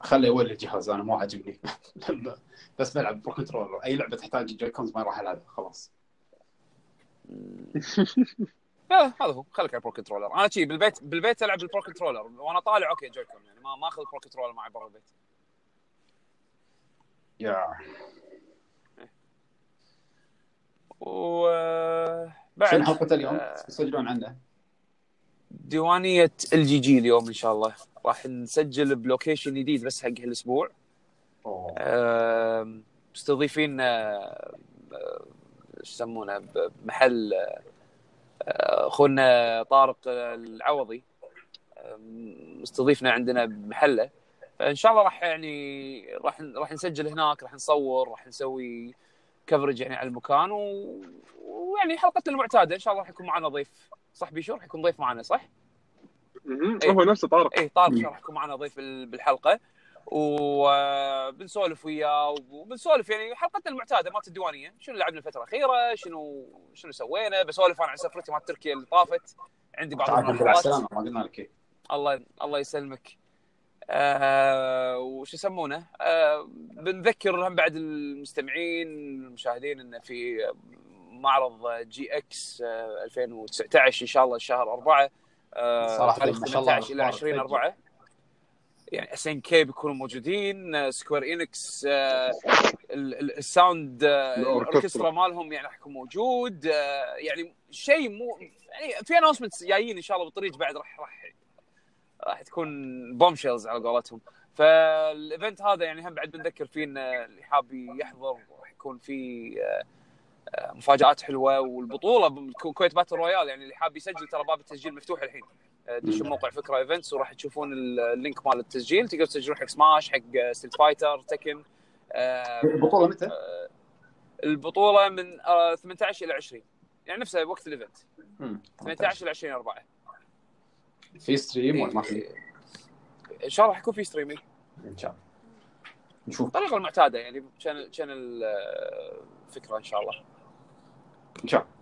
Speaker 2: خلي يولي الجهاز أنا مو عاجبني. بس بلعب Pro Controller أي لعبة تحتاج Joy-Cons ما راح العبها خلاص.
Speaker 1: لا هذا هو خليك على ال Pro Controller. أنا شي بالبيت بالبيت ألعب ال Pro Controller. وأنا طالع okay Joy-Con يعني. ما ما أخذ ال Pro Controller معي برا البيت.
Speaker 2: يا.
Speaker 1: وبعد
Speaker 2: شنو حلقة اليوم؟
Speaker 1: آه.
Speaker 2: يسجلون عنه
Speaker 1: ديوانية ال جي اليوم إن شاء الله. راح نسجل ب location جديد بس حق هالأسبوع. مستضيفين إيش يسمونه بمحل آه، أخونا طارق العوضي مستضيفنا عندنا بمحله. فإن شاء الله راح يعني راح راح نسجل هناك راح نصور راح نسوي coverage يعني على المكان و... ويعني حلقتنا المعتادة. إن شاء الله راح يكون معنا ضيف صح بيشو راح يكون ضيف معنا صح؟ إيه.
Speaker 3: هو نفسه طارق.
Speaker 1: إيه طارق. راح يكون معنا ضيف بال- بالحلقة. وبنسولف وياه وبنسولف يعني حلقتنا المعتادة مالت الديوانية. شنو لعبنا الفترة الأخيرة؟ شنو شنو سوينا؟ بسولف أنا عن سفرتي مال تركيا اللي طافت. عندي بعض
Speaker 2: تعال على
Speaker 1: الملاحظات
Speaker 2: السلامه ما قلنا لك إيه.
Speaker 1: الله الله يسلمك. آه وش يسمونه؟ آه بنذكر هم بعد المستمعين المشاهدين انه في معرض GX آه 2019 إن شاء الله شهر 4 آه تاريخ
Speaker 2: ما شاء الله
Speaker 1: 18 إلى
Speaker 2: الأخبار
Speaker 1: 20
Speaker 2: تسجل.
Speaker 1: 4 يعني SNK بيكونوا موجودين Square Enix آه، ال- ال- ال sound آه،.
Speaker 3: الأوركسترا
Speaker 1: مالهم يعني راح يكون موجود آه، يعني شيء مو يعني في announcements جايين إن شاء الله بالطريق بعد راح راح راح تكون bombshells على قولتهم فال event هذا يعني هم بعد بنذكر فيه إن اللي حاب يحضر راح يكون في مفاجآت حلوة والبطولة Kuwait Battle Royale يعني اللي حاب يسجل ترى باب التسجيل مفتوح الحين دشوا موقع فكرة Events وراح تشوفون ال link مال التسجيل. تقدر تسجلون حق سماش حق Street Fighter Tekken آه،
Speaker 2: البطولة متى؟
Speaker 1: البطولة من آه، 18 إلى 20 يعني نفسها وقت ال event
Speaker 2: مم.
Speaker 1: 18 إلى 20 4
Speaker 2: في stream ولا ما في؟
Speaker 1: إن شاء الله راح يكون في streaming
Speaker 2: إن شاء الله. نشوف.
Speaker 1: الطريقة المعتاده يعني شانل شانل آه، فكرة إن شاء الله.
Speaker 2: إن شاء الله.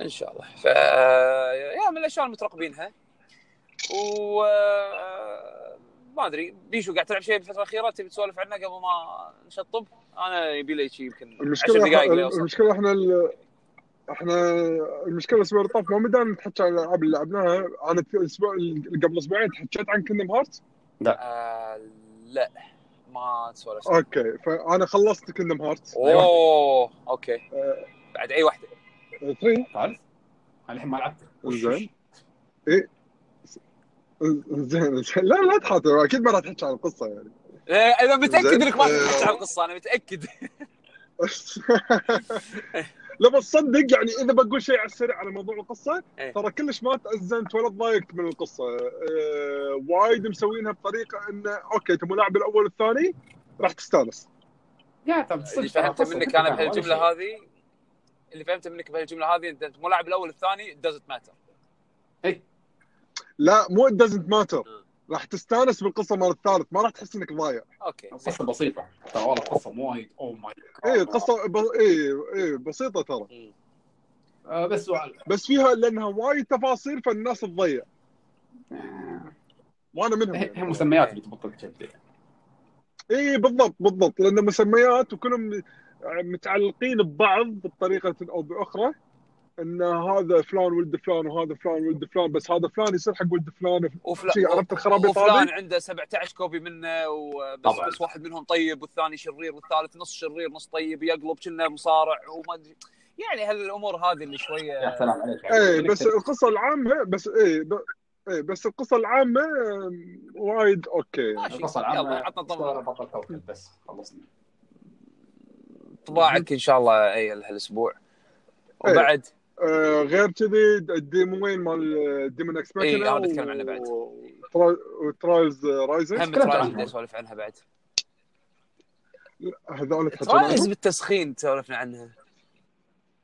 Speaker 1: إن شاء الله. ف من الاشياء المترقبينها و آه، ما أدري. بيشو قاعد تلعب شيء بالفترة الأخيرة تبي تسولف عنه قبل ما نشطب؟ أنا يبي لي شيء يمكن 10
Speaker 3: المشكلة
Speaker 1: دقائق
Speaker 3: المشكلة إحنا ال... إحنا المشكلة الأسبوع اللي طاف ما بدأنا نتحكى عن الألعاب اللي لعبناها؟ أنا الأسبوع قبل أسبوعين تحكيت عن Kingdom Heart
Speaker 1: آه لا. ما تسولف
Speaker 3: okay. فأنا خلصت Kingdom Heart
Speaker 1: أوه okay.
Speaker 3: آه،
Speaker 1: بعد أي واحدة؟
Speaker 3: 3
Speaker 2: تعرف؟ أنا الحين ما لعبت.
Speaker 3: زين. زين زين. لا لا تحاتي أكيد ما راح تحكي عن القصة يعني.
Speaker 1: أنا متأكد
Speaker 3: زين.
Speaker 1: إنك ما
Speaker 3: آه.
Speaker 1: تحكي عن القصة أنا متأكد.
Speaker 3: لا بس صدق يعني إذا بقول شيء على السريع على موضوع القصة
Speaker 1: إيه.
Speaker 3: ترى كلش ما تأزمت ولا تضايقت من القصة. أه وايد مسوينها بطريقة انه okay تبغى لاعب الأول والثاني راح تستانس.
Speaker 2: يا طب
Speaker 1: اللي فهمته منك أنا بهالجملة هذه اللي فهمته منك بهالجمله هذه أنت مو لاعب الأول الثاني doesn't matter
Speaker 3: لا مو doesn't
Speaker 1: matter.
Speaker 3: راح تستانس بالقصة مال الثالث ما راح تحس إنك ضايع.
Speaker 1: okay.
Speaker 2: قصة بسيطة. ترى والله قصة مو وايد. oh my
Speaker 3: اي قصة ب... اي اي بسيطة ترى.
Speaker 2: آه بس سؤال.
Speaker 3: بس فيها لأنها وايد تفاصيل فالناس تضيع.
Speaker 2: آه،
Speaker 3: وأنا منهم.
Speaker 2: هي
Speaker 3: يعني.
Speaker 2: مسميات اللي تبطل كذي
Speaker 3: اي بالضبط بالضبط. لأن مسميات وكلهم متعلقين ببعض بطريقة أو بأخرى إن هذا فلان ولد فلان وهذا فلان ولد فلان بس هذا فلان يصير حق ولد فلان.
Speaker 1: وفلا...
Speaker 3: شي عرفت الخرابيط
Speaker 1: وفلان؟ عنده 17 copy منه وبس
Speaker 2: طبعاً.
Speaker 1: بس واحد منهم طيب والثاني شرير والثالث نص شرير نص طيب يقلب كنا مصارع وما أدري. يعني هالأمور هذه اللي
Speaker 2: يا
Speaker 1: شوية
Speaker 2: سلام عليك.
Speaker 3: اي بس القصة العامه بس اي ب... اي بس القصة العامة وايد أوكي.
Speaker 1: ماشي
Speaker 2: القصة
Speaker 1: يلا
Speaker 2: العامه
Speaker 1: عطنا
Speaker 2: صار
Speaker 1: طبع
Speaker 2: بطل كوكب بس خلصنا.
Speaker 1: طباعك إن شاء الله أي هالأسبوع. وبعد؟
Speaker 3: آه غير كذي الديموين مال ديمون إكس
Speaker 1: إي، هذا بتكلم عنه بعد.
Speaker 3: وترايلز رايزنج؟
Speaker 1: هم ترايز
Speaker 2: عنها.
Speaker 1: بدي اسولف عنها بعد.
Speaker 3: هذول
Speaker 1: ترايز؟ بالتسخين سولفنا عنها.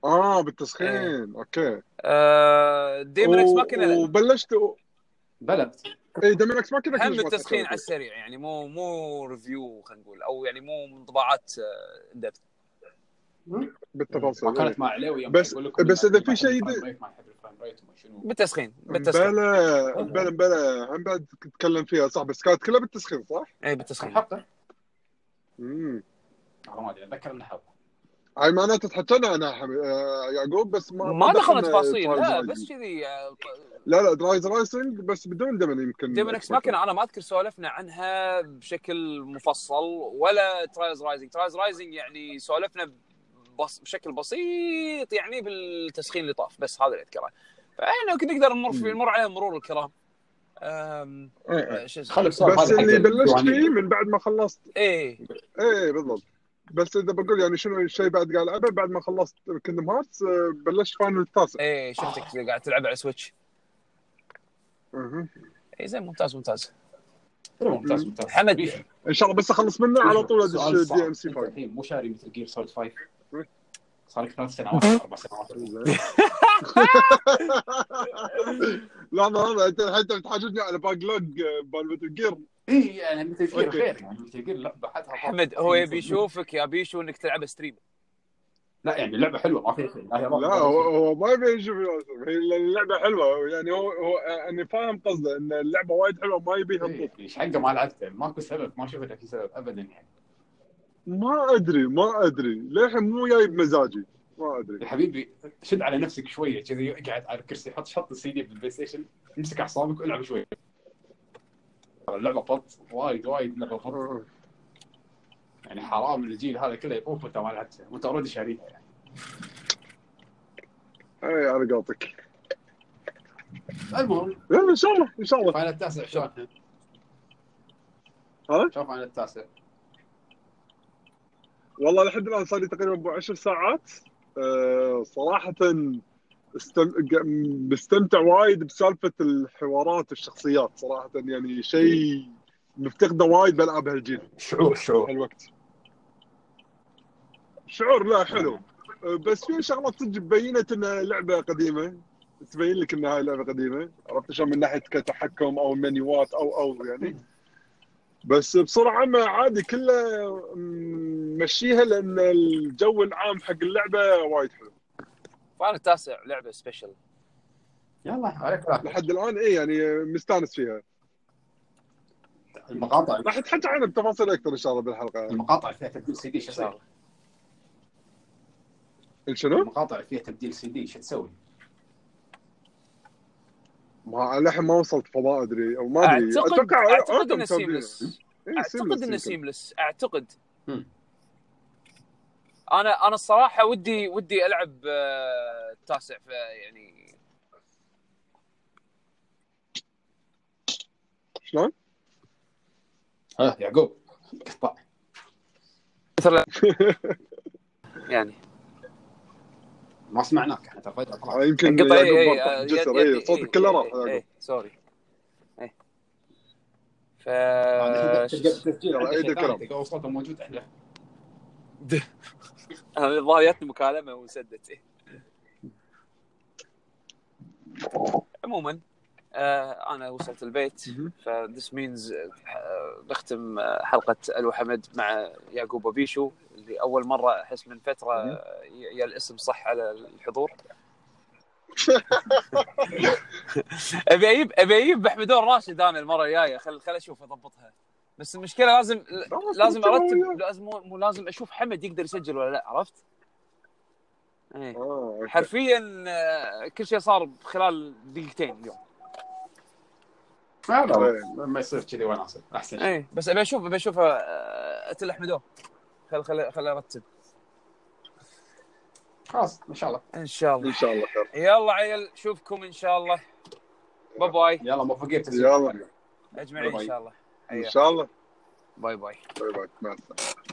Speaker 3: آه بالتسخين. أوكي.
Speaker 1: آه ديمون إكس
Speaker 3: و-
Speaker 1: ماكينة.
Speaker 3: وبلشت
Speaker 2: بلت
Speaker 3: اي ديمون إكس ماكينة
Speaker 1: هم التسخين على السريع يعني مو مو ريفيو خلينا نقول أو يعني مو انطباعات دبث
Speaker 3: بالتفاصيل
Speaker 2: ما كانت مع يوم
Speaker 3: بس- بس إذا في شيء
Speaker 1: بالتسخين بالتسخين.
Speaker 3: بلا بلا بلا هم بعد تتكلم فيها صح بس كانت كلها بالتسخين صح؟
Speaker 1: اي بالتسخين.
Speaker 2: حلقه
Speaker 3: امم
Speaker 2: ما أدري اتذكر انها حلقه
Speaker 3: هاي معناته تحكينا حمي... آه يعقوب بس ما
Speaker 1: ما دخلنا تفاصيل لا. بس كذي آه،
Speaker 3: لا لا Trials Rising بس بدون Daemon يمكن
Speaker 1: Daemon X Machina أنا ما أذكر سولفنا عنها بشكل مفصل ولا Trials Rising. Trials Rising يعني سولفنا بس بشكل بسيط يعني بالتسخين اللي طاف بس هذا اللي أذكره فإحنا يمكن نقدر نمر في نمر عليه مرور الكرام أم...
Speaker 3: إيه.
Speaker 1: شو اسمه
Speaker 2: خلي السؤال
Speaker 3: بس اللي بلشت. فيه من بعد ما خلصت
Speaker 1: إيه
Speaker 3: إيه بالضبط بس إذا بقول يعني شنو الشيء بعد قاعد العبه بعد ما خلصت Kingdom Hearts آه، بلشت Final التاسع
Speaker 1: إيه شفتك قاعد تلعب على Switch
Speaker 3: مهم.
Speaker 1: اي زين ممتاز ممتاز
Speaker 2: ممتاز ممتاز
Speaker 1: حمد.
Speaker 3: إن شاء الله بس أخلص منه على طول ادش. DM C
Speaker 2: أنت
Speaker 3: 5
Speaker 2: الحين مو شاري Metal Gear Solid 5
Speaker 3: إيه.
Speaker 2: صار لك ثلاث سنوات أربع سنوات.
Speaker 3: لحظه لحظه أنت انت بتحاججني على backlog مال Metal Gear.
Speaker 2: اي يعني Metal
Speaker 3: Gear.
Speaker 2: خير يعني Metal Gear لعبه حدها
Speaker 1: أحمد هو يبي يشوفك يا بيشو إنك تلعب stream
Speaker 2: لا يعني اللعبة حلوة ما فيها شيء. لا
Speaker 3: هو هو ما يبي يشوف هي اللعبة حلوة. يعني هو هو أنا فاهم قصده إن اللعبة وايد حلوة ما يبيها
Speaker 2: إيه، إيش حقة ما لعبته ماكو سبب ما شفت في سبب ابدا يعني.
Speaker 3: ما أدري ما أدري. للحين مو جاي بمزاجي ما أدري.
Speaker 2: يا حبيبي شد على نفسك شوية كذي اقعد على الكرسي حط حط ال CD بال PlayStation امسك أعصابك والعب شوي. اللعبة بط وايد وايد لعبة بط يعني حرام الجيل هذا كله يطوف وانت ما لعبته وانت already شاريها يعني
Speaker 3: أي على قولتك.
Speaker 2: المهم.
Speaker 3: إن شاء الله إن شاء الله.
Speaker 2: Final التاسع شلون؟
Speaker 3: ها؟
Speaker 2: شلون Final التاسع؟
Speaker 3: والله لحد الآن صار لي تقريبا ابو 10 ساعات. أه صراحة استم... مستمتع وايد بسالفة الحوارات الشخصيات صراحة. يعني شيء مفتقده وايد بالعاب هالجيل
Speaker 2: شعور شعور.
Speaker 3: هالوقت شعور لا حلو. أه، بس في شغلات صدق بينت إنها لعبة قديمة. تبين لك إنها لعبة قديمة. عرفت شلون من ناحية كتحكم أو منيوات أو أو يعني. بس بصوره عامه عادي كله م- مشيها لأن الجو العام حق اللعبة وايد حلو
Speaker 1: فأنا التاسع لعبة special
Speaker 2: يلا عليك لا.
Speaker 3: لحد الآن اي يعني مستانس فيها
Speaker 2: المقاطع
Speaker 3: راح نتحكى عنها بتفاصيل أكثر إن شاء الله بالحلقة
Speaker 2: المقاطع فيها تبديل سي دي شو تسوي؟
Speaker 3: شنو؟
Speaker 2: المقاطع فيها تبديل سي دي شو تسوي؟
Speaker 3: ما للحين ما وصلت فضاء أدري أو ما أدري
Speaker 1: اعتقد
Speaker 3: أتوقع
Speaker 1: أعتقد
Speaker 3: إنه.
Speaker 1: سيملس
Speaker 3: إيه،
Speaker 1: أعتقد
Speaker 3: إنه.
Speaker 1: سيملس أعتقد
Speaker 2: مم.
Speaker 1: أنا أنا الصراحه ودي ودي العب آه، التاسع في يعني
Speaker 3: شلون؟
Speaker 2: ها يعقوب قطع.
Speaker 1: مثلا يعني.
Speaker 2: ما سمعناك إحنا ترى فجاه
Speaker 3: آه، يمكن
Speaker 1: قطع
Speaker 3: يعقوب
Speaker 1: اي
Speaker 3: صوتك كله راح sorry.
Speaker 1: اي ف
Speaker 2: هذا تلقى بالتسجيل
Speaker 3: ترى
Speaker 2: عنده
Speaker 1: الظاهر جاتني مكالمة وسدت إيه. عموما آه أنا وصلت البيت.
Speaker 3: ف
Speaker 1: this means نختم آه، حلقة ألو حمد مع يعقوب وبيشو اللي أول مرة أحس من
Speaker 3: فترة.
Speaker 1: آه، يا الاسم صح على الحضور أبي أجيب أبي أجيب محمدون راشد أنا المرة الجاية خل خل أشوف أضبطها بس المشكلة لازم لازم ارتب. لازم مو مو لازم أشوف حمد يقدر يسجل ولا لا عرفت؟
Speaker 3: إيه أوكي.
Speaker 1: حرفيا آه، كل شيء صار خلال دقيقتين اليوم.
Speaker 2: لما يصير كذي وناسه أحسن شيء
Speaker 1: إيه بس أبي أشوف أبي أشوف آه، أتل أحمدو خل خل خل أرتب
Speaker 2: خلاص إن شاء الله
Speaker 1: إن شاء الله
Speaker 3: إن شاء الله خير
Speaker 1: يلا عيل نشوفكم إن شاء الله bye bye
Speaker 2: يلا موفقين
Speaker 3: يلا.
Speaker 1: أجمعين
Speaker 2: إن.
Speaker 1: شاء الله إن
Speaker 3: شاء الله.
Speaker 1: bye bye.
Speaker 3: bye bye. مع السلامة.